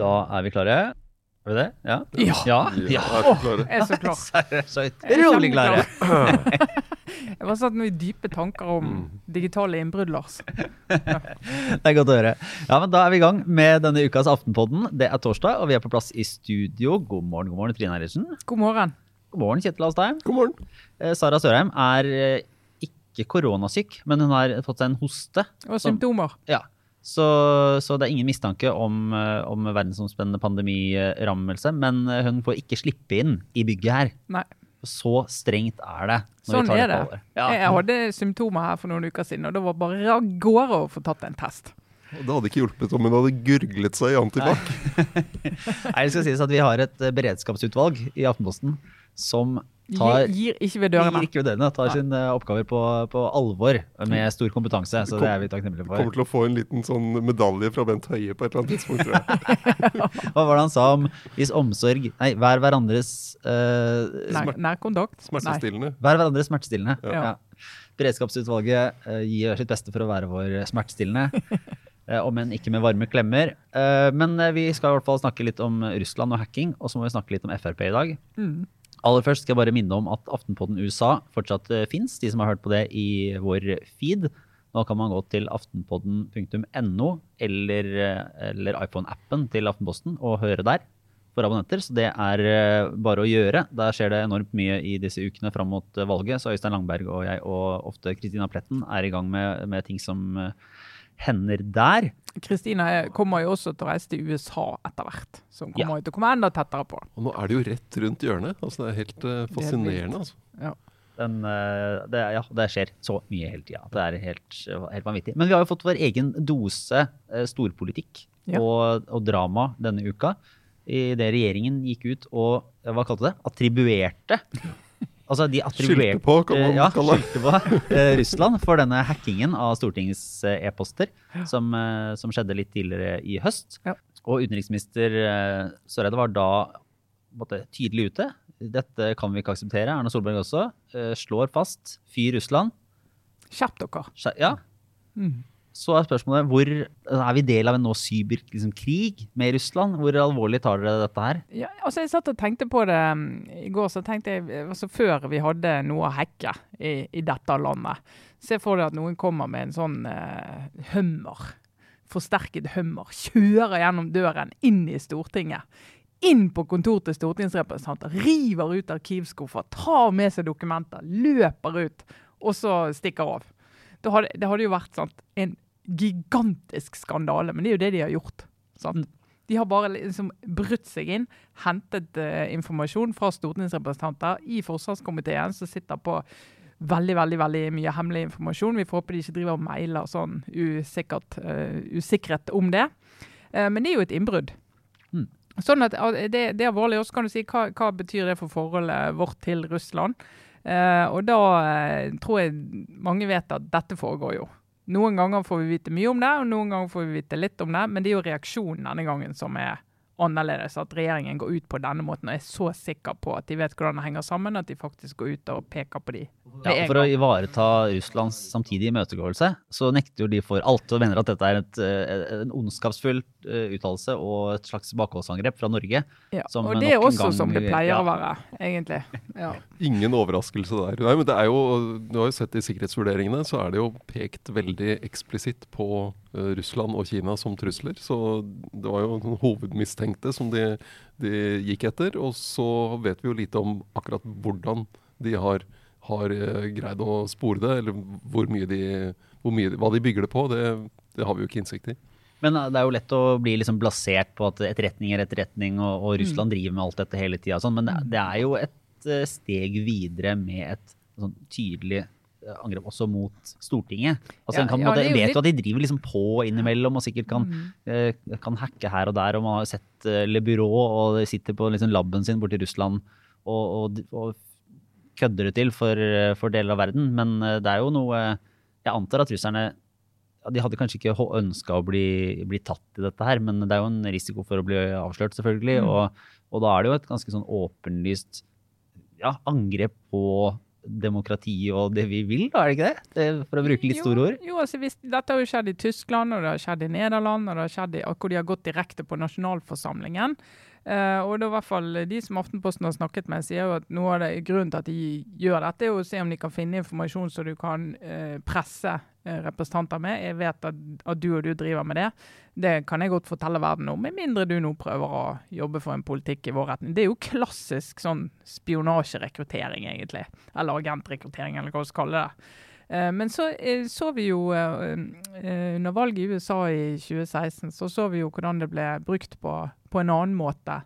Da er vi klare. Er vi det? Ja? Ja. Ja, Ja, ja. er. Jeg er så klar. Er utrolig klare. Jeg var satt i dype tanker om Mm. digitale innbrudd, Lars. Det er godt å høre. Ja, men Da er vi i gang med denne ukas Aftenpodden. Det er torsdag, og vi er på plass i studio. God morgen, god morgen, Trine Eilertsen. God morgen. God morgen, Kjetil Alstheim. God morgen. Eh, Sara Sørheim er eh, ikke koronasyk, men hun har fått seg en hoste. Og Som- symptomer. Ja. Så, så det er ingen mistanke om, eh, om verdensomspennende pandemirammelse, men eh, hun får ikke slippe inn i bygget her. Nei. Så strengt er det. når Sånn vi tar er det. Ja. Jeg hadde symptomer her for noen uker siden, og det var bare av gårde å få tatt en test. Og Det hadde ikke hjulpet om hun hadde gurglet seg i antibac. Nei, det skal sies at Vi har et eh, beredskapsutvalg i Aftenposten som tar Gir, gir ikke ved gir ikke ved dørene, tar Nei. sene oppgaver på, på alvor med stor kompetanse. Så det er vi takknemlige for. Kommer til å få en liten sånn medalje fra Bent Høie på et eller annet tidspunkt. tror jeg. Hva var det han sa om hvis omsorg Nei, vær hverandres uh, Nær? Nei. Smertestillende. Vær hverandres smertestillende. Ja. Ja. Beredskapsutvalget uh, gjør sitt beste for å være vår smertestillende. eh, om enn ikke med varme klemmer. Eh, men eh, vi skal i hvert fall snakke litt om Russland og hacking, og så må vi snakke litt om Frp i dag. Mm. Aller først skal jeg bare minne om at Aftenpodden USA fortsatt uh, fins, de som har hørt på det i vår feed. Nå kan man gå til aftenpodden.no eller, eh, eller iPhone-appen til Aftenposten og høre der for abonnenter. Så det er eh, bare å gjøre. Der skjer det enormt mye i disse ukene fram mot eh, valget. Så Øystein Langberg og jeg, og ofte Kristina Pletten, er i gang med, med ting som eh, hender der. Kristina er- kommer jo også til å reise til USA etter hvert, som hun kommer jo til å komme enda tettere på. Og nå er det jo rett rundt hjørnet. Altså, det er helt uh, fascinerende. Altså. Den, uh, det, ja, det skjer så mye hele tida. Det er helt, helt vanvittig. Men vi har jo fått vår egen dose uh, storpolitikk Ja. og, og drama denne uka. I det regjeringen gikk ut og hva kalte det? Attribuerte. Altså de attribuerte Skyldte på, kan man eh, ja, kalle det. på eh, Russland for denne hackingen av Stortingets e-poster som, eh, som skjedde litt tidligere i høst. Ja. Og utenriksminister eh, Søreide var da måtte, tydelig ute. Dette kan vi ikke akseptere. Erna Solberg også eh, slår fast. Fyr Russland. Skjerp dere. Ja. Mm. Så er spørsmålet hvor er vi del av en nå cyberkrig liksom, med Russland? Hvor alvorlig tar dere dette her? Ja, altså jeg satt og tenkte på det um, i går, så tenkte jeg altså Før vi hadde noe å hacke i, i dette landet, se for deg at noen kommer med en sånn uh, hummer, forsterket hummer, kjører gjennom døren inn i Stortinget. Inn på kontoret til stortingsrepresentanter, river ut arkivskuffer, tar med seg dokumenter, løper ut, og så stikker av. Det hadde, det hadde jo vært sant, en gigantisk skandale, men det er jo det de har gjort. Sant? De har bare liksom brutt seg inn, hentet uh, informasjon fra stortingsrepresentanter i forsvarskomiteen, som sitter på veldig veldig, veldig mye hemmelig informasjon. Vi får håpe de ikke driver og mailer sånn usikkert, uh, usikkerhet om det. Uh, men det er jo et innbrudd. Mm. Sånn at det, det er alvorlig. også kan du si hva, hva betyr det for forholdet vårt til Russland? Og da tror jeg mange vet at dette foregår jo. Noen ganger får vi vite mye om det, og noen ganger får vi vite litt om det. Men det er jo reaksjonen denne gangen som er annerledes. At regjeringen går ut på denne måten og er så sikker på at de vet hvordan det henger sammen, at de faktisk går ut og peker på de Ja, for å ivareta Russlands samtidige imøtegåelse, så nekter jo de for alt og mener at dette er et, eh, en ondskapsfull eh, uttalelse og et slags bakholdsangrep fra Norge. Ja, og det er også gang- som det pleier ja. å være, egentlig. Ja. Ingen overraskelse der. Nei, men det er jo, Du har jo sett i sikkerhetsvurderingene, så er det jo pekt veldig eksplisitt på uh, Russland og Kina som trusler. Så det var jo hovedmistenkte som de, de gikk etter. Og så vet vi jo lite om akkurat hvordan de har, har uh, greid å spore det, eller hvor mye de, hvor mye, hva de bygger det på. Det, det har vi jo ikke innsikt i. Men eh, det er jo lett å bli liksom blasert på at etterretning er etterretning, og, og Mm. Russland driver med alt dette hele tida. Sånn, men det, det er jo et eh, steg videre med et sånn tydelig eh, angrep også mot Stortinget. Altså, Ja, en kan, ja, måte- vet jo at de driver liksom på innimellom og sikkert kan, Mm. eh, kan hacke her og der. Og man har sett eh, Le Bureau og de sitter på liksom laben sin borti Russland og, og, og kødder det til for, eh, for deler av verden. Men eh, det er jo noe Jeg antar at russerne ja, De hadde kanskje ikke ønska å bli, bli tatt i dette her, men det er jo en risiko for å bli avslørt, selvfølgelig. Mm. Og, og da er det jo et ganske sånn åpenlyst ja, angrep på demokrati og det vi vil, da, er det ikke det? det for å bruke litt store ord? Jo, altså hvis, Dette har jo skjedd i Tyskland, og det har skjedd i Nederland, og det har skjedd i, hvor de har gått direkte på nasjonalforsamlingen. Uh, og det er i hvert fall De som Aftenposten har snakket med, sier jo at noe av det grunnen til at de gjør dette, er å se om de kan finne informasjon så du kan uh, presse representanter med. Jeg vet at, at, du og du driver med det. Det kan jeg godt fortelle verden om, med mindre du nå prøver å jobbe for en politikk i vår retning. Det er jo klassisk sånn spionasjerekruttering, egentlig. Eller agentrekruttering, eller hva vi skal kalle det. Men så så vi jo under valget i USA i 2016, så så vi jo hvordan det ble brukt på på en annen måte.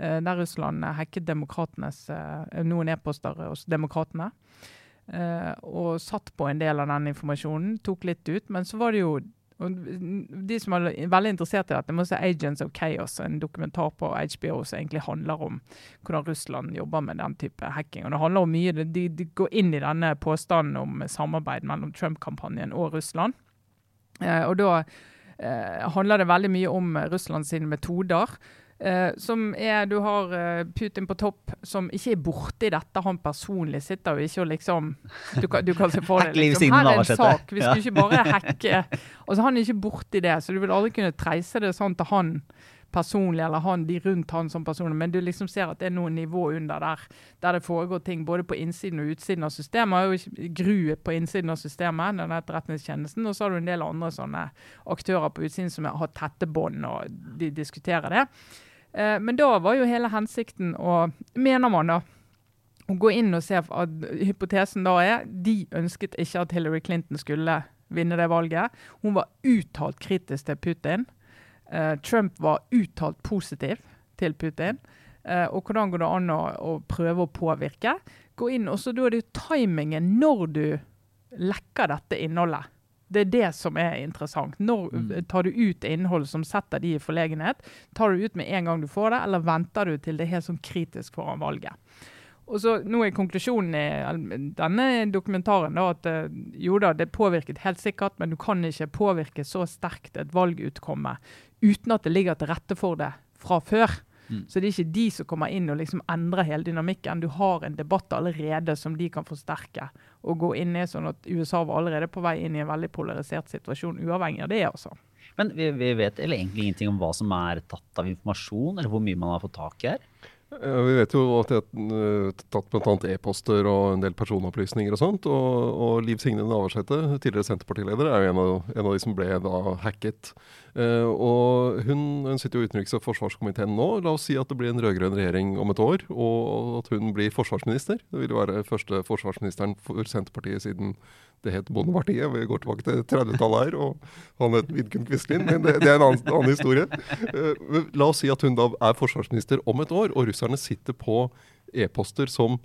Eh, der Russland hacket demokratenes, eh, noen e-poster hos demokratene. Eh, og satt på en del av den informasjonen, tok litt ut. Men så var det jo de som er veldig interessert i dette, må se 'Agents of Chaos', en dokumentar på HBO som egentlig handler om hvordan Russland jobber med den type hacking. Og det handler om mye, De, de går inn i denne påstanden om samarbeid mellom Trump-kampanjen og Russland. Eh, og da Eh, handler det veldig mye om Russland sine metoder. Uh, som er, Du har uh, Putin på topp, som ikke er borti dette. Han personlig sitter jo ikke og liksom Du kan, du kan se for deg liksom, Her er en sak, vi skulle ikke bare hacke. Altså Han er ikke borti det, så du vil aldri kunne treise det sånn til han personlig, eller han, de rundt han som personlig, men du liksom ser at det er noe nivå under der, der det foregår ting både på innsiden og utsiden av systemet. Og GRU på innsiden av systemet, den etterretningstjenesten, og så har du en del andre sånne aktører på utsiden som har tette bånd, og de diskuterer det. Eh, men da var jo hele hensikten, og mener man da, å gå inn og se at hypotesen da er de ønsket ikke at Hillary Clinton skulle vinne det valget. Hun var uttalt kritisk til Putin. Eh, Trump var uttalt positiv til Putin. Eh, og hvordan går det an å, å prøve å påvirke? Gå inn, og så Da er det jo timingen når du lekker dette innholdet. Det er det som er interessant. Når mm. tar du ut innhold som setter de i forlegenhet? Tar du ut med en gang du får det, eller venter du til det er helt sånn kritisk foran valget? Og så Nå er konklusjonen i denne dokumentaren da, at eh, jo da, det påvirket helt sikkert, men du kan ikke påvirke så sterkt et valgutkomme uten at det ligger til rette for det fra før. Mm. Så det er ikke de som kommer inn og liksom endrer hele dynamikken. Du har en debatt allerede som de kan forsterke og gå inn i, sånn at USA var allerede på vei inn i en veldig polarisert situasjon, uavhengig av det. altså. Men vi, vi vet egentlig ingenting om hva som er tatt av informasjon, eller hvor mye man har fått tak i her? Ja, vi vet jo at det er eh, tatt bl.a. e-poster og en del personopplysninger og sånt. Og, og Liv Signe Navarsete, tidligere Senterpartileder, er jo en av, en av de som ble da hacket. Uh, og hun, hun, sitter jo i utenriks- og forsvarskomiteen nå. La oss si at det blir en rød-grønn regjering om et år, og at hun blir forsvarsminister. Det vil jo være første forsvarsministeren for Senterpartiet siden det het Bondepartiet. Vi går tilbake til 30-tallet her, og han het Vidkun Quislin. Men det, det, er en annen, annen historie. Uh, la oss si at hun da er forsvarsminister om et år, og russerne sitter på e-poster som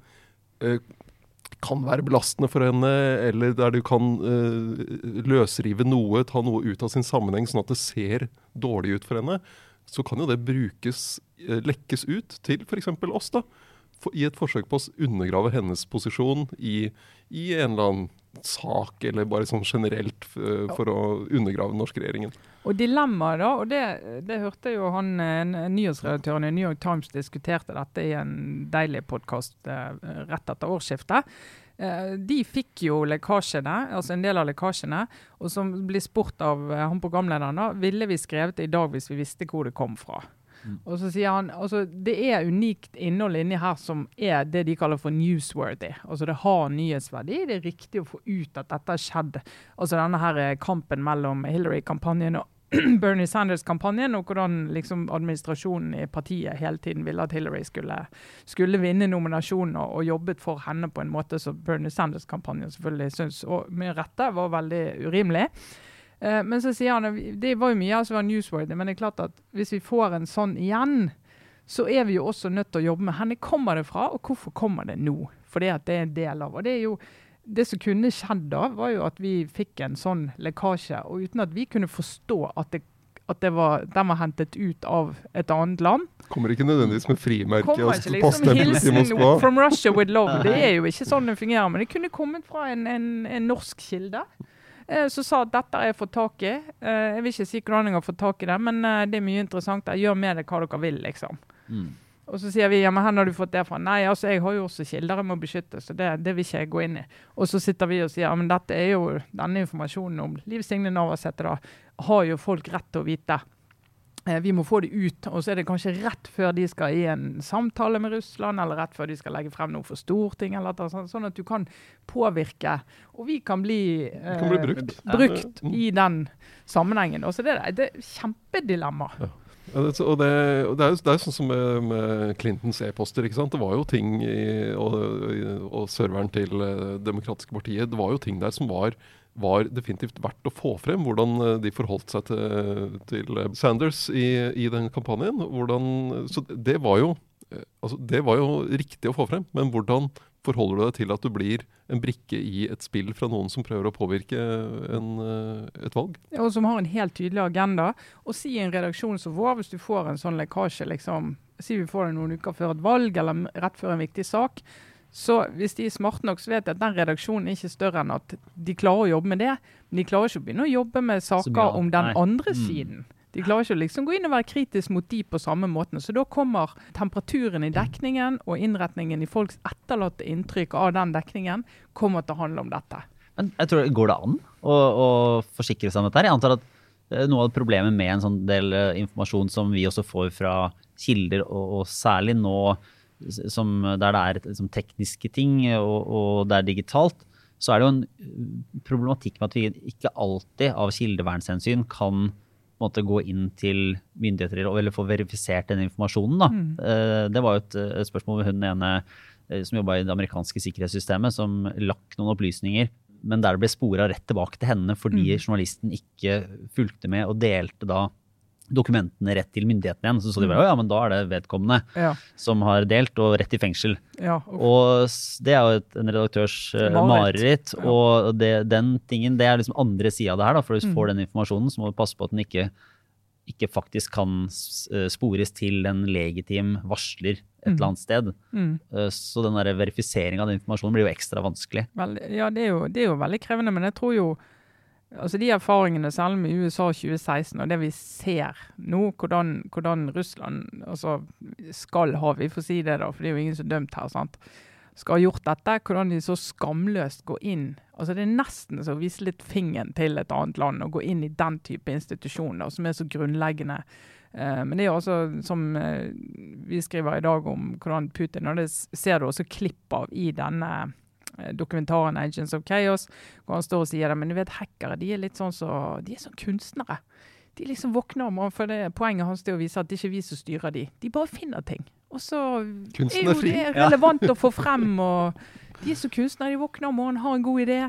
uh, kan være belastende for henne, eller der du kan uh, løsrive noe, ta noe ut av sin sammenheng, sånn at det ser dårlig ut for henne, så kan jo det brukes, lekkes ut til f.eks. oss, da. For, I et forsøk på å undergrave hennes posisjon i, i en eller annen sak, eller bare sånn generelt uh, for å undergrave den norske regjeringen. Og dilemmaet, da, og det, det, hørte jo han nyhetsredaktøren i New York Times diskuterte dette i en deilig podkast uh, rett etter årsskiftet. De fikk jo lekkasjene, altså en del av lekkasjene, og som blir spurt av han programlederen da, ville vi skrevet det i dag hvis vi visste hvor det kom fra. Mm. Og så sier han altså det er unikt innhold inni her som er det de kaller for newsworthy. Altså det har nyhetsverdi. Det er riktig å få ut at dette har skjedd. Altså denne her eh, kampen mellom Hillary-kampanjen og Bernie Sanders-kampanjen, og hvordan liksom administrasjonen i partiet hele tiden ville at Hillary skulle, skulle vinne nominasjonen, og, og, jobbet for henne på en måte som Bernie Sanders-kampanjen selvfølgelig syns, og med rette, var veldig urimelig. Uh, men så sier han det var jo mye som var newsworthy, men det er klart at hvis vi får en sånn igjen, så er vi jo også nødt til å jobbe med hvor kommer det fra, og hvorfor kommer det nå? For det er en del av. Og det er jo det som kunne skjedd da, var jo at vi fikk en sånn lekkasje, og uten at vi kunne forstå at, det, at det var, den var hentet ut av et annet land. Kommer ikke nødvendigvis med frimerke og liksom, hilsen. From Russia with love. Det er jo ikke sånn det fungerer, men det kunne kommet fra en, en, en norsk kilde. Eh, som sa at dette jeg fått tak i. Eh, jeg vil ikke si hvordan jeg har fått tak i det, men eh, det er mye interessant. Jeg gjør med det hva dere vil, liksom. Mm. Og så sier vi ja, men hvor har du fått det fra? Nei, altså jeg har jo også kilder jeg må beskytte, så det, det, vil ikke jeg gå inn i. Og så sitter vi og sier ja, men dette er jo denne informasjonen om Liv Signe Navarsete, da, har jo folk rett til å vite. Eh, Vi må få det ut, og så er det kanskje rett før de skal i en samtale med Russland, eller rett før de skal legge frem noe for Stortinget, eller noe sånt, sånn at du kan påvirke. Og vi kan bli, Det kan bli eh, brukt. brukt ja. i den sammenhengen. Og så det, det er kjempedilemma. Ja, det, og det, og det, er jo, det er sånn som med, med Clintons e-poster. ikke sant? Det var jo ting i, og, og serveren til eh, Demokratiske partiet, det var jo ting der som var, var definitivt verdt å få frem. Hvordan eh, de forholdt seg til, til eh, Sanders i, i den kampanjen. Hvordan, så det var jo eh, altså det var jo riktig å få frem, men hvordan forholder du deg til at du blir en brikke i et spill fra noen som prøver å påvirke en, et valg? Ja, og som har en helt tydelig agenda. Og si i en redaksjon som vår, hvis du får en sånn lekkasje, liksom, si vi får det noen uker før et valg eller rett før en viktig sak, så hvis de er smarte nok, så vet de at den redaksjonen er ikke større enn at de klarer å jobbe med det. Men de klarer ikke å begynne å jobbe med saker om den Nei. andre Mm. siden. De klarer ikke å liksom gå inn og være kritisk mot de på samme måten. Så da kommer temperaturen i dekningen og innretningen i folks etterlatte inntrykk av den dekningen kommer til å handle om dette. Men jeg tror, Går det an å, å forsikre seg om dette? her? Jeg antar at eh, noe av problemet med en sånn del eh, informasjon som vi også får fra kilder, og, og særlig nå som, der det er liksom, tekniske ting og, og det er digitalt, så er det jo en eh, problematikk med at vi ikke alltid av kildevernshensyn kan måte, gå inn til myndigheter eller- få verifisert den informasjonen. Da. Eh, Det var jo et, et spørsmål med hun ene eh, som jobba i det amerikanske sikkerhetssystemet, som lakk noen opplysninger, men der det ble spora rett tilbake til henne fordi journalisten ikke fulgte med og delte da dokumentene rett til myndighetene igjen. Så så de bare, ja, men da er det vedkommende Ja, som har delt, og rett i fengsel. ja. Og det er jo et, en redaktørs uh, Mareritt. Ja. Og det, den tingen, det er liksom andre sida av det her. Da, for hvis du Mm. får den informasjonen, så må du passe på at den ikke, ikke faktisk kan eh, spores til en legitim varsler et eller annet sted. Mm. Eh, Så den der verifisering av den informasjonen blir jo ekstra vanskelig. Vel, ja, det er, jo, det er jo veldig krevende, men jeg tror jo altså De erfaringene, særlig med USA 2016, og det vi ser nå, hvordan, hvordan Russland altså, skal ha, vi får si det da, for det er jo ingen som er dømt her, sant? skal ha gjort dette, hvordan de så skamløst går inn. altså Det er nesten så å vise litt fingeren til et annet land og gå inn i den type institusjoner som er så grunnleggende. Eh, men det er jo også, som eh, vi skriver i dag om hvordan Putin, og det ser du også klipp av i denne dokumentaren 'Agents of Chaos', hvor han står og sier det, men du vet, hackere de er litt sånn så, de er sånn kunstnere. De liksom våkner om, for det Poenget hans er å vise at det ikke er vi som styrer de. De bare finner ting. Og så er jo det relevant å få frem. og De er så kunstnere. De våkner om morgenen, har en god idé,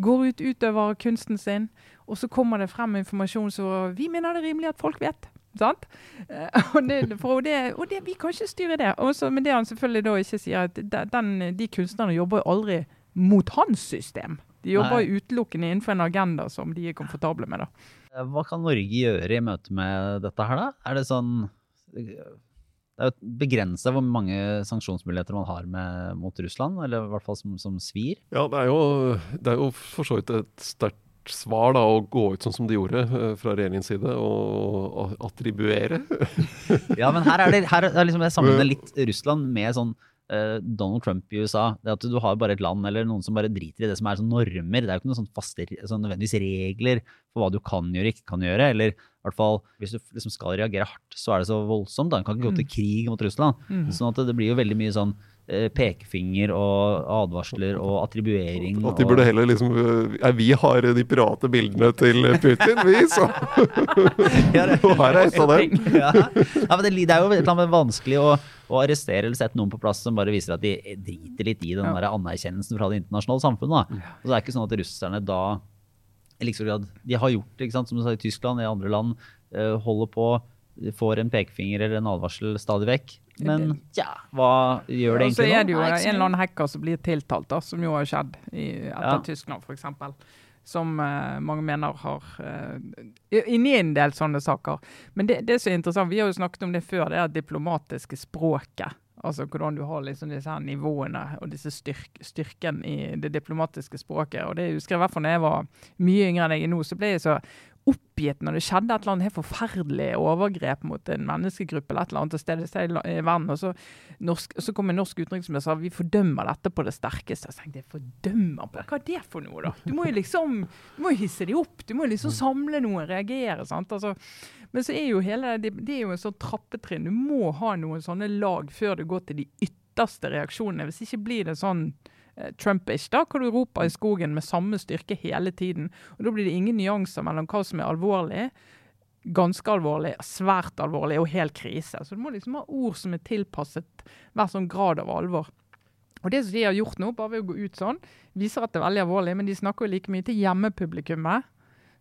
går ut, utøver kunsten sin, og så kommer det frem informasjon som vi mener det er rimelig at folk vet. Sant? Eh, Og, det, for det, og det, vi kan ikke styre det. Også, men det han selvfølgelig da ikke sier, at de- den, de kunstnerne jobber jo aldri mot hans system. De jobber Nei. utelukkende innenfor en agenda som de er komfortable med. da. Eh, Hva kan Norge gjøre i møte med dette her, da? Er det sånn Det er jo begrensa hvor mange sanksjonsmuligheter man har med, mot Russland, eller i hvert fall som, som svir. Ja, det er jo, det er jo for så vidt et sterkt svar da, å gå ut sånn som de gjorde eh, fra regjeringens side, og, attribuere. Ja, men her er det, her er liksom jeg sammenligner litt Russland med sånn uh, Donald Trump i USA. Det at du har bare et land eller noen som bare driter i det som er sånn normer. Det er jo ikke noen sånn faste sånn nødvendigvis regler for hva du kan gjøre og ikke kan gjøre. Eller i hvert fall hvis du liksom skal reagere hardt, så er det så voldsomt. Da. Du kan ikke gå til krig mot Russland. Sånn at det blir jo veldig mye sånn pekefinger og advarsler og attribuering. At de burde heller liksom eh, ja, Vi har de pirate bildene til Putin, vi, så Og her er et av dem. ja. ja, det, det er jo et eller annet vanskelig å, å arrestere eller sette noen på plass som bare viser at de driter litt i den Ja. der anerkjennelsen fra det internasjonale samfunnet. Da. Og så er det ikke sånn at russerne da i like De har gjort det, som du sa i Tyskland, i andre land, eh, holder på, får en pekefinger eller en advarsel stadig vekk. Men ja, hva gjør det egentlig nå? så er det jo en eller annen hacker som blir tiltalt, da, som jo har skjedd i, etter Ja. Tyskland f.eks. Som uh, mange mener har uh, Inni en del sånne saker. Men det, det som er interessant, vi har jo snakket om det før, det er det diplomatiske språket. Altså hvordan du har liksom disse her nivåene og disse styrk, styrken i det diplomatiske språket. Og det husker jeg i hvert fall når jeg var mye yngre enn jeg er nå, så ble jeg så oppgitt når det skjedde et eller annet helt forferdelig overgrep mot en menneskegruppe eller et eller annet sted i verden. Og så, norsk, så kom en norsk utenriksminister og sa vi fordømmer dette på det sterkeste. Jeg tenkte fordømmer på Hva er det for noe, da? Du må jo liksom du må jo hisse dem opp. Du må jo liksom mm. samle noen, reagere. sant? Altså, men så er jo hele, det, det er jo en sånn trappetrinn. Du må ha noen sånne lag før du går til de ytterste reaksjonene. Hvis ikke blir det sånn Trumpish, da, hvor du roper i skogen med samme styrke hele tiden. Og Da blir det ingen nyanser mellom hva som er alvorlig, ganske alvorlig, svært alvorlig og helt krise. Så du må liksom ha ord som er tilpasset hver sånn grad av alvor. Og Det som de har gjort nå, bare ved å gå ut sånn, viser at det er veldig alvorlig, men de snakker jo like mye til hjemmepublikummet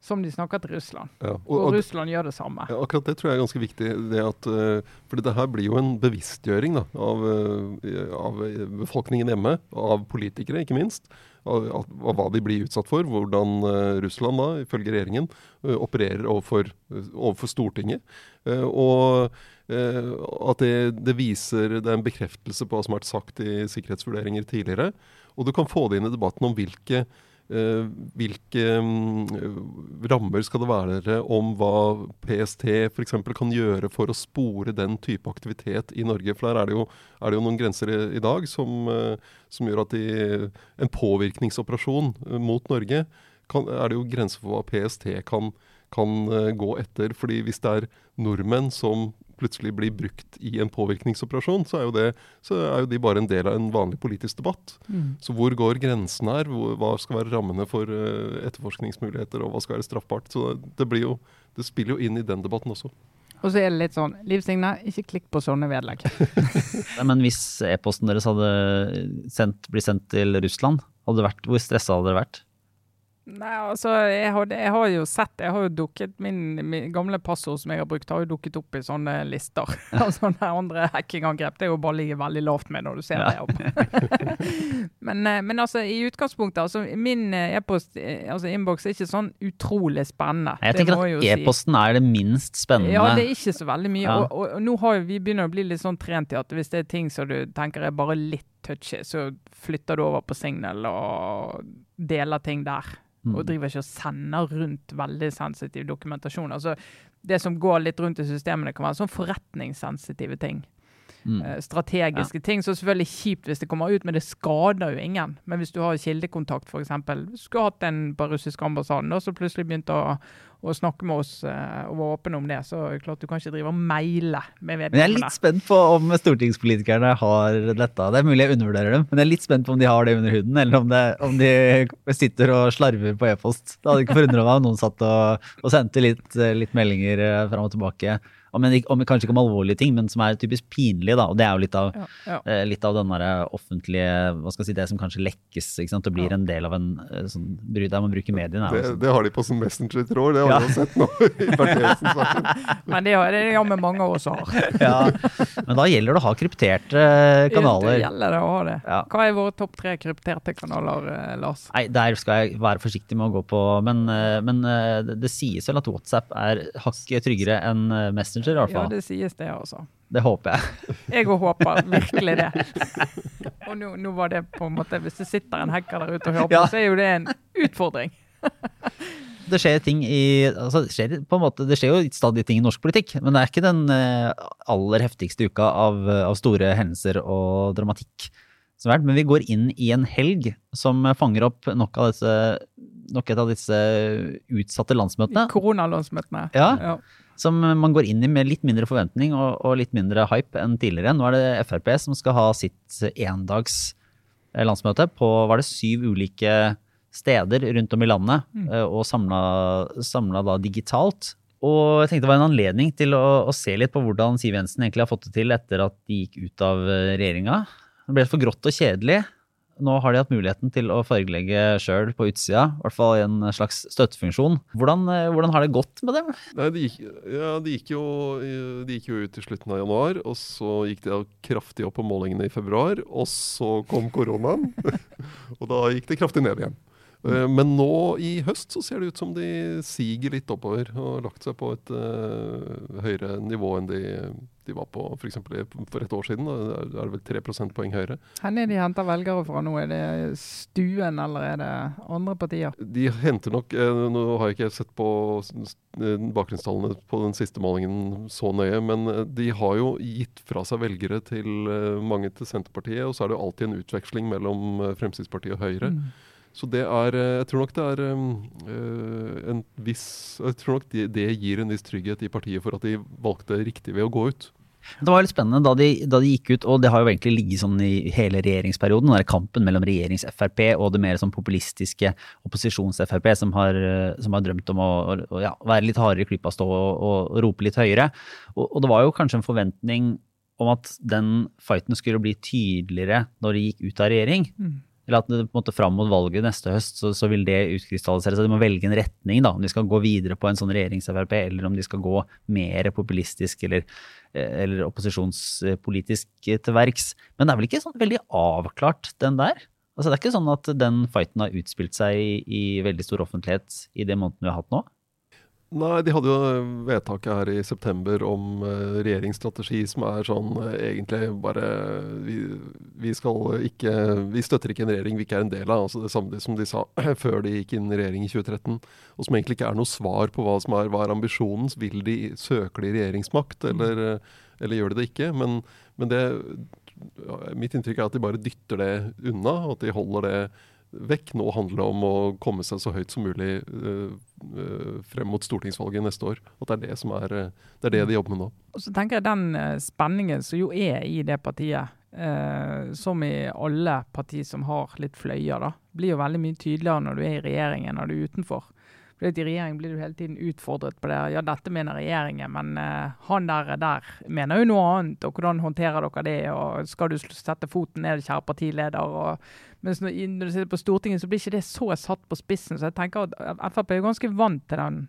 som de snakker til Russland. Ja, og, og, Russland gjør det samme. Ja, akkurat det tror jeg er ganske viktig. Det at, uh, for det her blir jo en bevisstgjøring da, av, uh, av, befolkningen hjemme, av politikere ikke minst. Av, av, hva de blir utsatt for. Hvordan Russland, da, ifølge regjeringen, opererer overfor, overfor Stortinget. og at det, det, viser Det er en bekreftelse på hva som har vært sagt i sikkerhetsvurderinger tidligere. Og du kan få det inn i debatten om hvilke Eh, hvilke mm, rammer skal det være om hva PST f.eks. kan gjøre for å spore den type aktivitet i Norge? For der er det jo, er det jo noen grenser i, i dag som, eh, som, gjør at de, en påvirkningsoperasjon eh, mot Norge kan, er det jo grenser for hva PST kan, kan gå etter. fordi hvis det er nordmenn som plutselig blir brukt i en påvirkningsoperasjon, så er jo, det, så er jo de bare en del av en vanlig politisk debatt. Mm. Så hvor går grensen her? Hva skal være rammene for uh, etterforskningsmuligheter, og hva skal være straffbart? Så det, blir jo, det spiller jo inn i den debatten også. Og så er det litt sånn Liv Signe, ikke klikk på sånne vedlegg. Nei, men hvis e-posten deres hadde sendt, blitt sendt til Russland, hadde vært, hvor stressa hadde dere vært? Nei, altså, jeg har, jeg har, jo sett Jeg har jo dukket min, min, gamle passord som jeg har brukt, har jo dukket opp i sånne lister. av sånne andre hackingangrep. Det er jo bare ligger veldig lavt med når du ser ja. det men, eh, men, altså, i utgangspunktet, altså, min eh, e-post, eh, altså innboks, er ikke sånn utrolig spennende. Jeg tenker at e-posten si. er det minst spennende. Ja, det er ikke så veldig mye. Ja. Og, og, og, nå har vi begynner å bli litt sånn trent i at hvis det er ting som du tenker er bare litt touchy, så flytter du over på Signal og deler ting der. Mm. Og driver ikke og sender rundt veldig sensitiv dokumentasjon. Altså, det som går litt rundt i systemene, kan være sånn forretningssensitive ting. Mm. Uh, strategiske ja. ting. Så selvfølgelig kjipt hvis det kommer ut, men det skader jo ingen. Men hvis du har kildekontakt, f.eks. Skulle hatt en på russisk ambassaden så plutselig begynte å, og snakke med oss uh, og var åpen om det, så er det klart du kan ikke drive og maile med vedkommende. Men jeg er litt spent på om stortingspolitikerne har dette. Det er mulig jeg undervurderer dem, men jeg er litt spent på om de har det under huden, eller om, det, om de sitter og slarver på e-post. Det hadde ikke forundra meg om noen satt og, og sendte litt, litt meldinger eh, fram og tilbake om, om, kanskje ikke om alvorlige ting, men som er typisk pinlige. Da. Og det er jo litt av, ja, ja. Eh, litt av den offentlige hva skal jeg si, Det som kanskje lekkes ikke sant? og blir ja. en del av en eh, sånn bry der man bruker mediene. Det, det, har de på som Messenger-tråd, det har vi jo sett nå i Bertheussen-saken. men det har det jammen mange av oss har. ja, Men da gjelder det å ha krypterte kanaler. Det gjelder det å ha det. Hva er våre topp tre krypterte kanaler, eh, Lars? Nei, Der skal jeg være forsiktig med å gå på, men, men det, det sies vel at WhatsApp er hakket tryggere enn Messenger Messenger, i hvert fall. Ja, det sies det, også. Det håper jeg. Jeg òg håper virkelig det. Og nå, nå, var det på en måte Hvis det sitter en hacker der ute og hører på, ja. så er jo det en utfordring. det skjer ting i altså det, skjer, på en måte, det skjer jo stadig ting i norsk politikk, men det er ikke den eh, aller heftigste uka av, av store hendelser og dramatikk. Men vi går inn i en helg som fanger opp nok av disse, nok et av disse utsatte landsmøtene. Koronalandsmøtene. Ja. ja som man går inn i med litt mindre forventning og, og, litt mindre hype enn tidligere. Nå er det Frp som skal ha sitt endags eh, landsmøte på var det syv ulike steder rundt om i landet, mm. Eh, og samla da digitalt. Og jeg tenkte det var en anledning til å, å, se litt på hvordan Siv Jensen egentlig har fått det til etter at de gikk ut av eh, regjeringa. Det ble for grått og kjedelig. Nå har de hatt muligheten til å fargelegge sjøl på utsida, i hvert fall i en slags støttefunksjon. Hvordan, eh, hvordan har det gått med dem? Nei, de, gikk, ja, de, gikk jo, de gikk jo ut i slutten av januar, og så gikk de kraftig opp på målingene i februar. Og så kom koronaen, og da gikk det kraftig ned igjen. Eh, Men nå i høst så ser det ut som de siger litt oppover og har lagt seg på et uh, høyere nivå enn de, de var på f.eks. for et år siden. Da er det vel 3 prosentpoeng høyere. Hvor er de henter velgere fra nå? Er det Stuen, eller er det andre partier? De henter nok uh, Nå har jeg ikke sett på bakgrunnstallene på den siste målingen så nøye, men de har jo gitt fra seg velgere til uh, mange til Senterpartiet, og så er det jo alltid en utveksling mellom Fremskrittspartiet og Høyre. Mm. Så det er eh, Jeg tror nok det er eh, en viss Jeg tror nok det, det gir en viss trygghet i partiet for at de valgte riktig ved å gå ut. Det var litt spennende da de, da de gikk ut, og det har jo egentlig ligget sånn i hele regjeringsperioden, den der kampen mellom regjerings-Frp og det mer sånn populistiske opposisjons-Frp, som, har, eh, som har drømt om å- å ja, være litt hardere i klypa, stå og, og rope litt høyere. Og, og det var jo kanskje en forventning om at den fighten skulle bli tydeligere når de gikk ut av regjering. Mm. Eller at det, på en måte fram mot valget neste høst, så, så vil det utkrystallisere seg. De må velge en retning, da. Om de skal gå videre på en sånn regjerings-Frp, eller om de skal gå mer populistisk eller, eh, eller opposisjonspolitisk til verks. Men det er vel ikke sånn veldig avklart, den der? Altså Det er ikke sånn at den fighten har utspilt seg i, i veldig stor offentlighet i de månedene vi har hatt nå? Nei, de hadde jo vedtaket her i september om eh, regjeringsstrategi som er sånn eh, egentlig bare vi, vi skal ikke Vi støtter ikke en regjering vi ikke er en del av. altså Det samme som de sa før de gikk inn i regjering i 2013. Og som egentlig ikke er noe svar på hva som er, hva er ambisjonen. Vil de, søker de regjeringsmakt, eller, eh, eller gjør de det ikke? Men, men det Mitt inntrykk er at de bare dytter det unna, og at de holder det vekk. Nå handler det om å komme seg så høyt som mulig uh, uh, frem mot stortingsvalget neste år. At det er det som er, øh, det er det de jobber med nå. Og så tenker jeg den eh, spenningen som jo er i det partiet, Uh, som i alle partier som har litt fløyer, da, blir jo veldig mye tydeligere når du er i regjeringen når du er utenfor. For I regjering blir du hele tiden utfordret på det. Ja, dette mener regjeringen, men uh, han der, der mener jo noe annet. Og hvordan håndterer dere det? Og skal du sette foten ned, kjære partileder? Og, mens når, når du sitter på Stortinget, så blir ikke det så satt på spissen. Så jeg tenker at Frp er jo ganske vant til den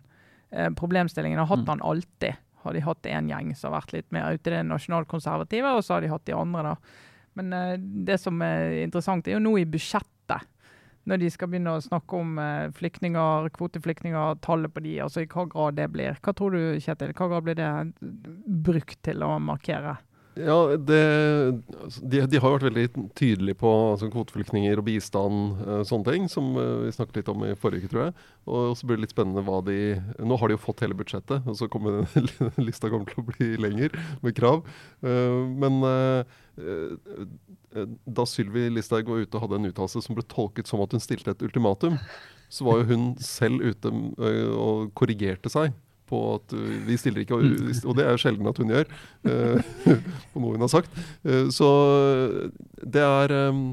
eh, problemstillingen. Har hatt Mm. den alltid. Har de hatt en gjeng som har vært litt mer ute i det nasjonalkonservative, og så har de hatt de andre, da. Men eh, det som er interessant, er jo nå i budsjettet. Når de skal begynne å snakke om eh, flyktninger, kvoteflyktninger, tallet på de, altså i hva grad det blir. Hva tror du, Kjetil? Hva grad blir det brukt til å markere? Ja, det, altså, de, de har vært veldig tydelige på altså, kvoteflyktninger og bistand, øh, sånne ting, som øh, vi snakket litt om i forrige uke, tror jeg. Og så blir det litt spennende hva de Nå har de jo fått hele budsjettet, og så kommer lista kommer til å bli lenger med krav. Eh, men eh, eh, da Sylvi Listhaug var ute og hadde en uttalelse som ble tolket som at hun stilte et ultimatum, så var jo hun selv ute og korrigerte seg på at vi stiller ikke, og, og det er sjelden at hun gjør, øh, på noe hun har sagt. Eh, så det er øh,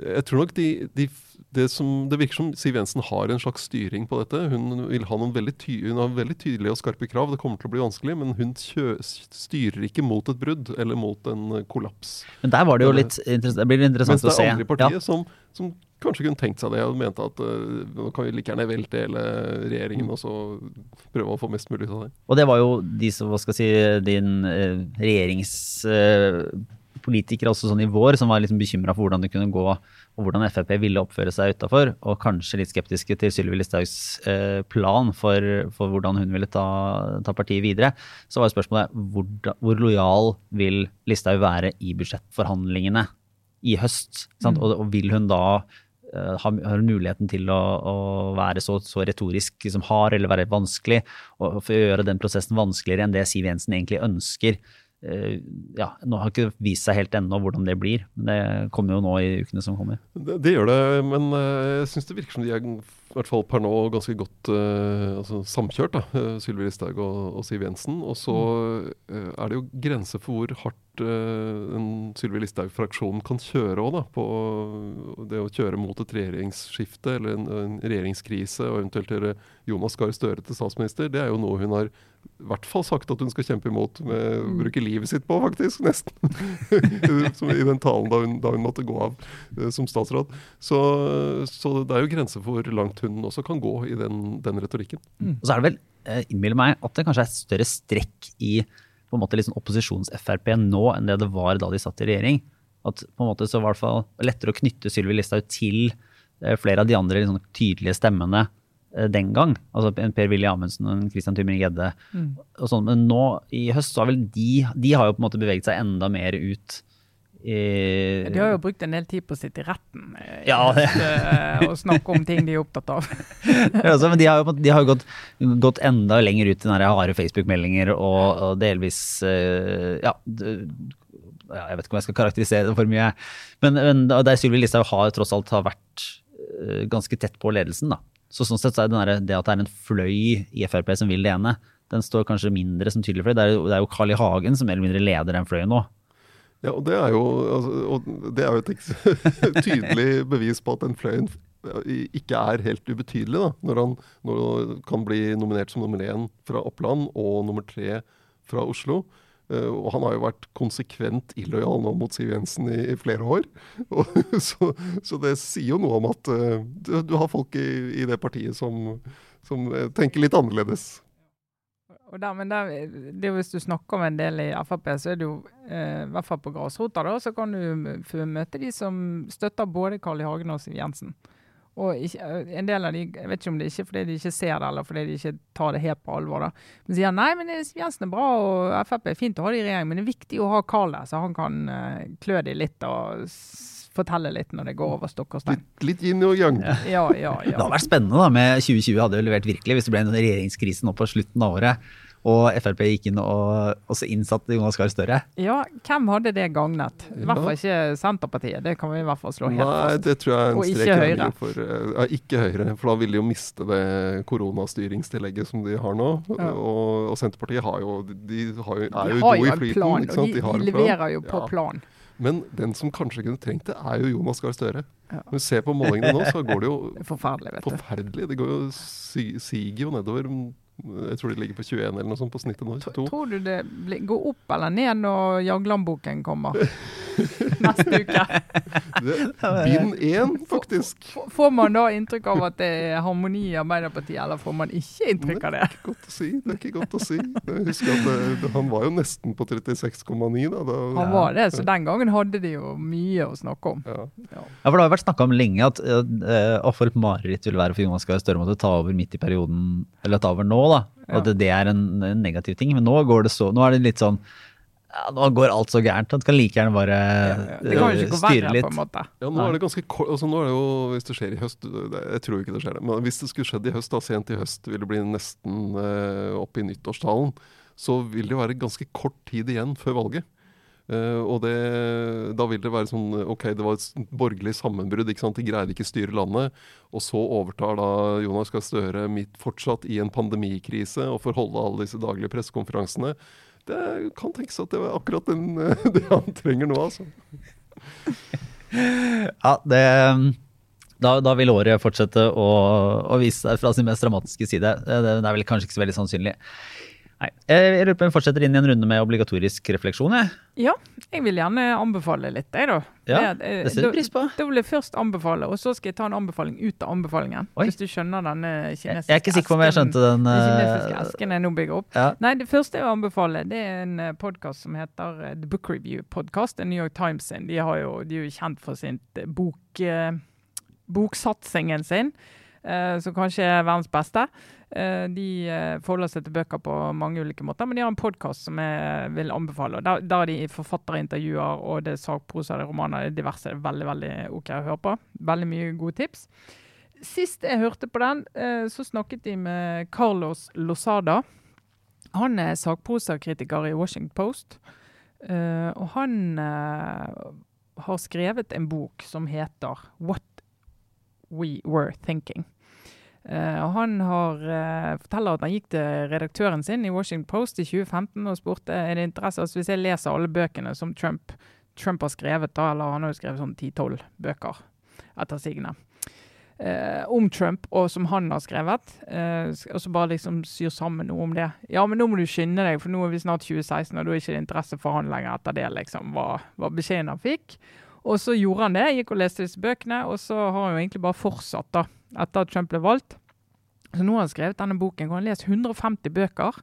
Jeg tror nok de, de det, som, det virker som Siv Jensen har en slags styring på dette. Hun, vil ha noen veldig, ty, hun har veldig tydelige og skarpe krav. Det kommer til å bli vanskelig, men hun kjø, styrer ikke mot et brudd eller mot en kollaps. Men der var det jo litt interessant Det blir interessant det å se. er andre partiet som, som kanskje kunne tenkt seg det og mente at uh, nå kan vi like gjerne velte hele regjeringen og så prøve å få mest mulig ut av det. Og det var jo de som, hva skal si, din uh, regjeringspolitikere også sånn i vår, som var liksom bekymra for hvordan det kunne gå, og hvordan Frp ville oppføre seg utafor, og kanskje litt skeptiske til Sylvi Listhaugs eh, plan for, for hvordan hun ville ta, ta partiet videre. Så var jo spørsmålet hvor, hvor lojal vil Listhaug være i budsjettforhandlingene i høst? Sant? Og, og vil hun da eh, har, har muligheten til å, å være så, så retorisk som har, eller være vanskelig, og for å gjøre den prosessen vanskeligere enn det Siv Jensen egentlig ønsker. Eh, ja, nå har ikke vist seg helt ennå hvordan det blir, men det kommer jo nå i ukene som kommer. Det, det gjør det, men øh, jeg syns det virker som de er i hvert fall per nå ganske godt uh, altså, samkjørt, da, øh, Sylvi Listhaug og, og Siv Jensen. Og så uh, er det jo grenser for hvor hardt uh, en Sylvi Listhaug-fraksjonen kan kjøre òg, da. På det å kjøre mot et regjeringsskifte eller en, en regjeringskrise, og eventuelt gjøre Jonas Gahr Støre til statsminister. Det er jo noe hun har i hvert fall sagt at hun skal kjempe imot, med å bruke livet sitt på, faktisk. Nesten. Som I den talen da hun, da hun måtte gå av eh, som statsråd. Så, så det er jo grenser for hvor langt hun også kan gå i den, den retorikken. Og så er det vel, eh, innbiller meg, at det kanskje er større strekk i på en måte liksom opposisjons-Frp nå enn det det var da de satt i regjering. At på en måte så var det fall lettere å knytte Sylvi Listhaug til eh, flere av de andre liksom, tydelige stemmene eh, den gang. Altså en Per-Willy Amundsen og en Christian Tymring-Gjedde. Mm. sånn, Men nå i høst så har vel de De har jo på en måte beveget seg enda mer ut i De har jo brukt en del tid på å sitte i retten eh, Ja, eh, og snakke om ting de er opptatt av. altså, men de har jo, de har gått, gått enda lenger ut i den harde Facebook-meldinger og, og delvis eh, ja, ja, jeg vet ikke om jeg skal karakterisere det for mye. Men, men der Sylvi Listhaug har tross alt har vært eh, ganske tett på ledelsen. da. Så sånn sett så er det, der, det at det er en fløy i Frp som vil det ene, den står kanskje mindre som tydelig fløy. Det er, det er jo Carl I. Hagen som mer eller mindre leder den fløyen nå. Ja, og det er jo, altså, det er jo et tydelig bevis på at den fløyen ikke er helt ubetydelig. da, Når han når kan bli nominert som nummer én fra Oppland og nummer tre fra Oslo. Eh, og han har jo vært konsekvent illojal nå mot Siv Jensen i, i flere år. Og, så, så det sier jo noe om at uh, du, du har folk i, i det partiet som, som eh, tenker litt annerledes. Der, men der, det Hvis du snakker med en del i Frp, så er det jo eh, i hvert fall på grasrota, da, så kan du møte de som støtter både Carl I. Hagen og Siv Jensen. Og ikke, eh, en del av de, jeg vet ikke om det er ikke fordi de ikke ser det, eller fordi de ikke tar det helt på alvor. da, Men sier nei, men eh, Siv Jensen er bra, og Frp er fint å ha det i regjering, men det er viktig å ha Carl der, så han kan eh, klø de litt og fortelle litt når det går over stokk og stein. Litt, litt yin og yang. Ja, ja, Det ja. hadde vært spennende da, med 2020 hadde jo levert virkelig, hvis det ble en regjeringskrise nå på slutten av året, og Frp gikk inn og også innsatte Jonas Gahr Støre. Ja, hvem hadde det gagnet? I hvert fall ikke Senterpartiet, det kan vi i hvert fall slå helt Nei, det tror jeg er en Og strek i Høyre. for ja, Ikke Høyre, for da vil de jo miste det koronastyringstillegget som de har nå. Ja. Og, og Senterpartiet har jo, de har jo, er jo har gode jo i en flyten. plan, ikke sant? de, har de en plan. leverer jo på Ja. plan. Men den som kanskje kunne trengt det, er jo Jonas Gahr Støre. Ja. Men se på målingene nå, så går det jo Det er Forferdelig, vet du. forferdelig. Det går jo, siger jo nedover. Jeg tror de ligger på 21 eller noe sånt på snittet nå. Tro- 22. Tror du det blir- går opp eller ned når Jagland-boken kommer neste uke? Bind én, faktisk. Får man da inntrykk av at det er harmoni i Arbeiderpartiet, eller får man ikke inntrykk av det? Det er ikke Godt å si. Det er ikke godt å si. Jeg husker at det, det, Han var jo nesten på 36,9 da. da Han var det, så den gangen hadde de jo mye å snakke om. ja. Ja, for Det har jo vært snakka om lenge at uh, og for et mareritt vil være for Jonas Gahr Støre å måtte ta over midt i perioden, eller ta over nå. Da, Ja. At det er en, en negativ ting. Men nå går det så, nå er det litt sånn ja, Nå går alt så gærent. Han kan like gjerne bare Det kan jo eh, ikke gå styre litt. på en måte. Ja, nå er det ganske kort, altså nå er det jo, Hvis det skjer i høst Jeg tror ikke det skjer, det, men hvis det skulle skjedd i høst, da sent i høst, vil det bli nesten eh, opp i nyttårstalen, så vil det være ganske kort tid igjen før valget. Eh, og det, da vil det være sånn OK, det var et borgerlig sammenbrudd. ikke sant, De greide ikke styre landet. Og så overtar da Jonas Gahr Støre midt fortsatt i en pandemikrise og får holde alle disse daglige pressekonferansene. Det kan tenkes at det var akkurat den, det han trenger nå, altså. Ja, det, da, da vil året fortsette å, å vise seg fra sin mest dramatiske side. Det, det er vel kanskje ikke så veldig sannsynlig. Nei, Jeg lurer på om vi fortsetter inn i en runde med obligatorisk refleksjon. Jeg. Ja, jeg vil gjerne anbefale litt, jeg, da. Ja, Det- eh, det setter da- pris på. Da vil jeg først anbefale, og så skal jeg ta en anbefaling ut av anbefalingen. Oi. Hvis du skjønner denne kinesiske esken. jeg er ikke sikker på om jeg skjønte den. Den eh, kinesiske esken jeg nå bygger opp. ja. Nei, det første jeg vil anbefale, det er en podkast som heter eh, The Book Review Podcast. Det er New York Times sin. De, har jo, de er jo kjent for sin eh, bok, eh, boksatsingen sin, eh, som kanskje er verdens beste. Eh, de eh, forholder seg til bøker på mange ulike måter, men de har en podkast som jeg vil anbefale. Der, der de forfatterintervjuer, og det er sakprosa, det er romaner, det er diverse. Er veldig, veldig OK å høre på. Veldig mye gode tips. Sist jeg hørte på den, eh, så snakket de med Carlos Losada. Han er sakprosakritiker i Washington Post. eh, og han eh, har skrevet en bok som heter 'What We Were Thinking'. Uh, han har, uh, forteller at han gikk til redaktøren sin i Washington Post i 2015 og spurte er det interesse altså Hvis jeg leser alle bøkene som Trump, Trump har skrevet, da, eller han har jo skrevet sånn 10-12 bøker etter sigende, uh, om Trump, og som han har skrevet. Eh, og så bare liksom syr sammen noe om det. Ja, men nå må du skynde deg, for nå er vi snart 2016, og da er det ikke interesse for han lenger etter det, liksom, var, var beskjeden han fikk. Og så gjorde han det, gikk og leste disse bøkene, og så har han jo egentlig bare fortsatt, da, etter at Trump ble valgt. Så nå har han skrevet denne boken, hvor han lest 150 bøker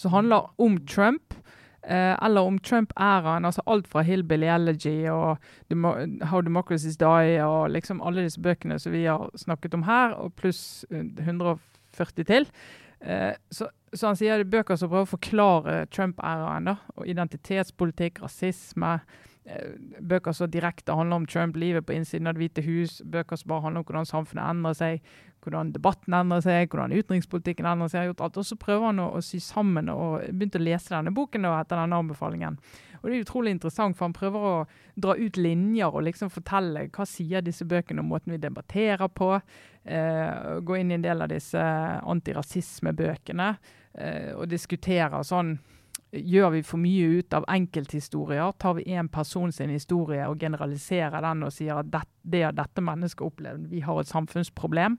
som handler om Trump. Eh, eller om Trump-æraen, altså alt fra Hillbilly Elegy og How Democracies Die og liksom alle disse bøkene som vi har snakket om her, og pluss 140 til. Eh, så, så, han sier det er bøker som prøver å forklare Trump-æraen. da, og Identitetspolitikk, rasisme. Eh, bøker som direkte handler om Trump, livet på innsiden av Det hvite hus. Bøker som bare handler om hvordan samfunnet endrer seg, hvordan debatten endrer seg, hvordan utenrikspolitikken endrer seg. gjort alt, Og så prøver han å, å sy sammen og begynte å lese denne boken da, etter denne anbefalingen. Og Det er utrolig interessant, for han prøver å dra ut linjer og liksom fortelle hva sier disse bøkene om måten vi debatterer på. Eh, gå inn i en del av disse antirasismebøkene eh, og diskutere sånn Gjør vi for mye ut av enkelthistorier? Tar vi én person sin historie og generaliserer den og sier at det, det har dette mennesket opplevd, vi har et samfunnsproblem?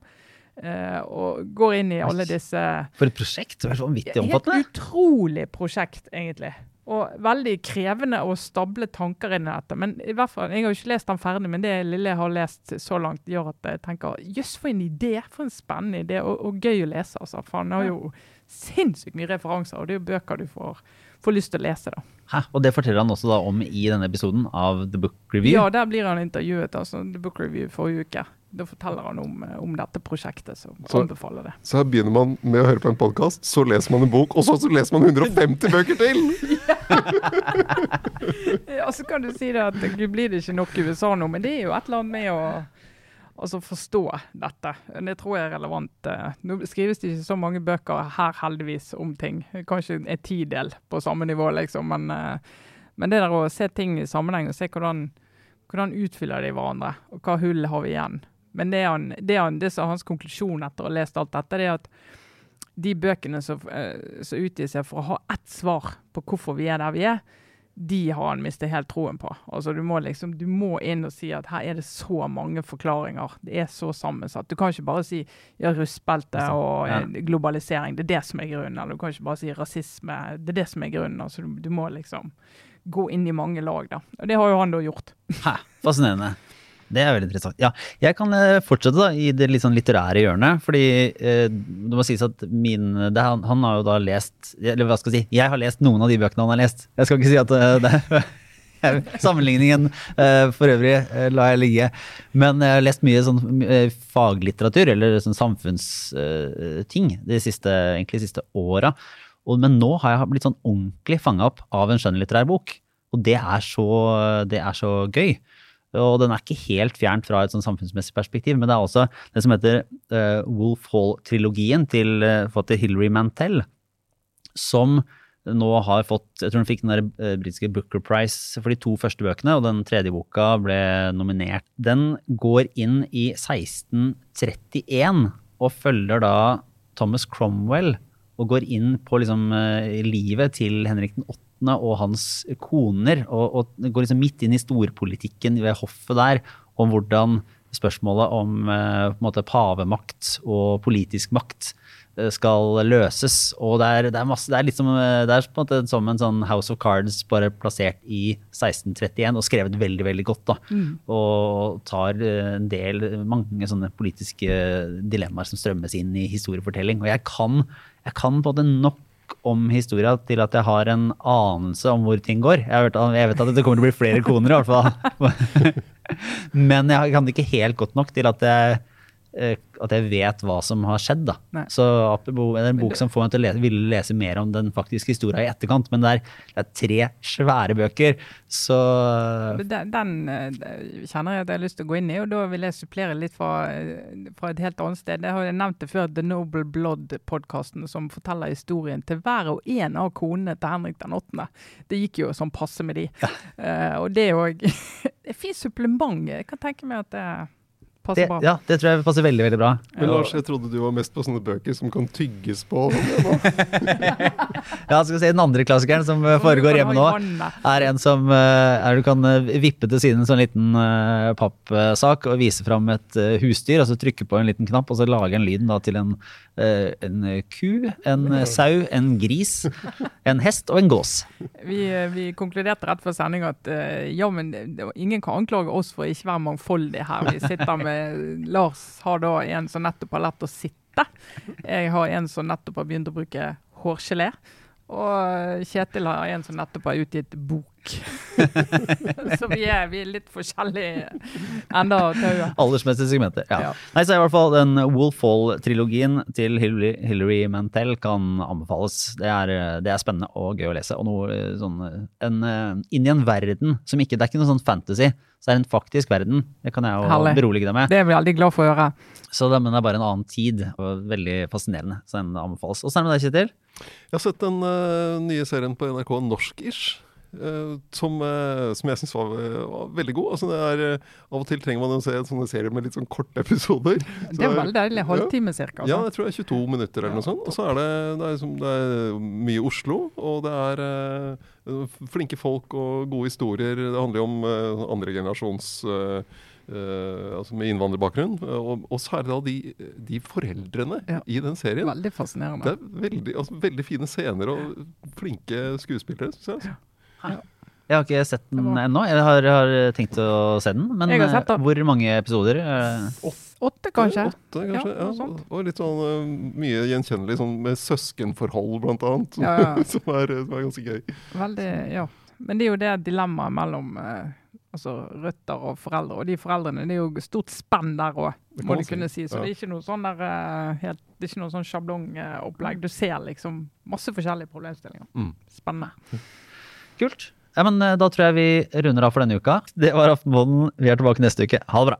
Uh, og går inn i alle disse For et prosjekt! Det er vanvittig omfattende. Helt utrolig prosjekt, egentlig. Og veldig krevende å stable tanker inn i dette. Men i hvert fall, Jeg har jo ikke lest den ferdig, men det lille jeg har lest så langt, gjør at jeg tenker jøss, for en idé! For en spennende idé, og, og gøy å lese. altså. For han har jo sinnssykt mye referanser, og det er jo bøker du får, får lyst til å lese. da. Hæ? Og det forteller han også da om i denne episoden av The Book Review? Ja, der blir han intervjuet. altså The Book Review forrige uke. Da forteller han om, om dette prosjektet, så, så anbefaler det. Så her begynner man med å høre på en podkast, så leser man en bok, og så, så leser man 150 bøker til! ja, så kan du si det at gud blir det ikke nok i USA nå, men det er jo et eller annet med å altså forstå dette. Det tror jeg er relevant. Eh, nå skrives det ikke så mange bøker her heldigvis om ting. Kanskje en tidel på samme nivå, liksom. Men, eh, men, det der å se ting i sammenheng og se hvordan, hvordan utfyller de hverandre, og hva hull har vi igjen. Men det er, han, det han, det er hans konklusjon etter å ha lest alt dette, det er at de bøkene som, eh, som utgir seg for å ha ett svar på hvorfor vi er der vi er, de har han mistet helt troen på. Altså du må liksom, du må inn og si at her er det så mange forklaringer. Det er så sammensatt. Du kan ikke bare si ja, rustbelte og ja. Eh, globalisering, det er det som er grunnen. Eller du kan ikke bare si rasisme, det er det som er grunnen. Altså du, du må liksom gå inn i mange lag, da. Og det har jo han da gjort. Hæ, fascinerende. Det er veldig interessant. Ja, jeg kan eh, fortsette da, i det litt sånn litterære hjørnet. fordi eh, det må sies at min, det, han, han, har jo da lest Eller hva skal jeg si? Jeg har lest noen av de bøkene han har lest. Jeg skal ikke si at uh, det Sammenligningen uh, for øvrig uh, la jeg ligge. Men jeg har lest mye sånn faglitteratur, eller sånn samfunnsting, de siste, egentlig siste åra. Men nå har jeg blitt sånn ordentlig fanga opp av en skjønnlitterær bok. Og det er så, det er så gøy. Og den er ikke helt fjernt fra et sånn samfunnsmessig perspektiv, men det er også det som heter uh, Wolf Hall-trilogien til uh, Hilary Mantel, som nå har fått Jeg tror hun fikk den der uh, britiske Booker Prize for de to første bøkene, og den tredje boka ble nominert. Den går inn i 1631 og følger da Thomas Cromwell og går inn på liksom, livet til Henrik den 8 og hans koner, og, og går liksom midt inn i storpolitikken ved hoffet der, om hvordan spørsmålet om eh, måte, pavemakt og politisk makt eh, skal løses. Og det er, det er, masse, det er liksom, som, eh, det er på en måte som en sånn House of Cards bare plassert i 1631 og skrevet veldig veldig godt. da, mm. Og tar en del, mange sånne politiske dilemmaer som strømmes inn i historiefortelling. Og jeg kan, jeg kan måte nok om historia til at jeg har en anelse om hvor ting går. Jeg, hørt, jeg vet at det kommer til å bli flere koner, i hvert fall. Men jeg kan det ikke helt godt nok til at jeg at jeg vet hva som har skjedd. da. Nei. Så Det er en bok som får meg til å lese, ville lese mer om den faktiske historien i etterkant, men det er, det er, tre svære bøker, så Den, den eh, kjenner jeg at jeg har lyst til å gå inn i, og da vil jeg supplere litt fra, fra et helt annet sted. Jeg har nevnt det før, The Noble Blood-podkasten, som forteller historien til hver og en av konene til Henrik den 8. Det gikk jo sånn passe med de. Ja. Uh, og det er jo et fint supplement. Jeg kan tenke meg at det passer bra. Ja, det tror jeg passer veldig veldig bra. Men Lars, jeg trodde du var mest på sånne bøker som kan tygges på. ja, skal vi se, Den andre klassikeren som eh, foregår hjemme nå, er en som eh, er, du kan eh, vippe til siden en sånn liten uh, pappsak og vise fram et uh, husdyr, og så trykke på en liten knapp, og så lage en da, til en, uh, en ku, en sau, en gris, en hest og en gås. Vi, vi konkluderte rett før sending at ja, men ingen kan anklage oss for å ikke være mangfoldige her. Vi sitter med Lars har da en som nettopp har lært å sitte. Jeg har en som nettopp har begynt å bruke hårgelé. Og Kjetil har en som nettopp har utgitt bok. så vi er, vi er litt forskjellige enda tauet. Aldersmessige segmenter. Ja. Ja. Nei, så i hvert fall Den Wolfall-trilogien til Hilary, Hilary Mantel kan anbefales. Det er, det er spennende og gøy å lese. Og noe eh, sånn en, eh, Inn i en verden som ikke Det er ikke noe sånn fantasy. Så er det en faktisk verden. Det kan jeg jo Herlig. berolige deg med. Det er vi veldig glad for å høre. Så det, men det er bare en annen tid. Og veldig fascinerende. Så den anbefales. Åssen er det med deg, Kjetil? Jeg har sett den uh, nye serien på NRK Norsk-ish. Eh, som, eh, som jeg syns var, var veldig god. Altså, det er, eh, av og til trenger man å se sånne serier med litt sånn korte episoder. Det er veldig deilig. Halvtime cirka. Ja, sant? jeg tror det er 22 minutter eller noe sånt. Og så er det, det, er liksom, det er mye Oslo, og det er uh, flinke folk og gode historier. Det handler jo om uh, andre generasjons Uh, eh, altså med innvandrerbakgrunn. Og, og så det da de, de foreldrene Ja. i den serien. Veldig fascinerende. Det er veldig, altså, veldig fine scener og flinke skuespillere, syns jeg. Jeg har ikke sett den ennå. Jeg har, har tenkt å se den. Men sett eh, hvor mange episoder? eh, Åtte, kanskje? Åtte, kanskje. Ja, Ja, og litt sånn eh, mye gjenkjennelig sånn med søskenforhold, blant annet. Ja, ja. som, er, som er ganske gøy. Veldig, ja. Men det er jo det dilemmaet mellom altså røtter og foreldre. Og de foreldrene, det er jo stort spenn der òg, må man du kunne si. Så Ja. det er ikke noe sånn der helt, Det er ikke noe sånn sjablongopplegg. Du ser liksom masse forskjellige problemstillinger. Mm. Spennende. Kult. Ja, men eh, Da tror jeg vi runder av for denne uka. Det var Aftenpåden. Vi er tilbake neste uke. Ha det bra.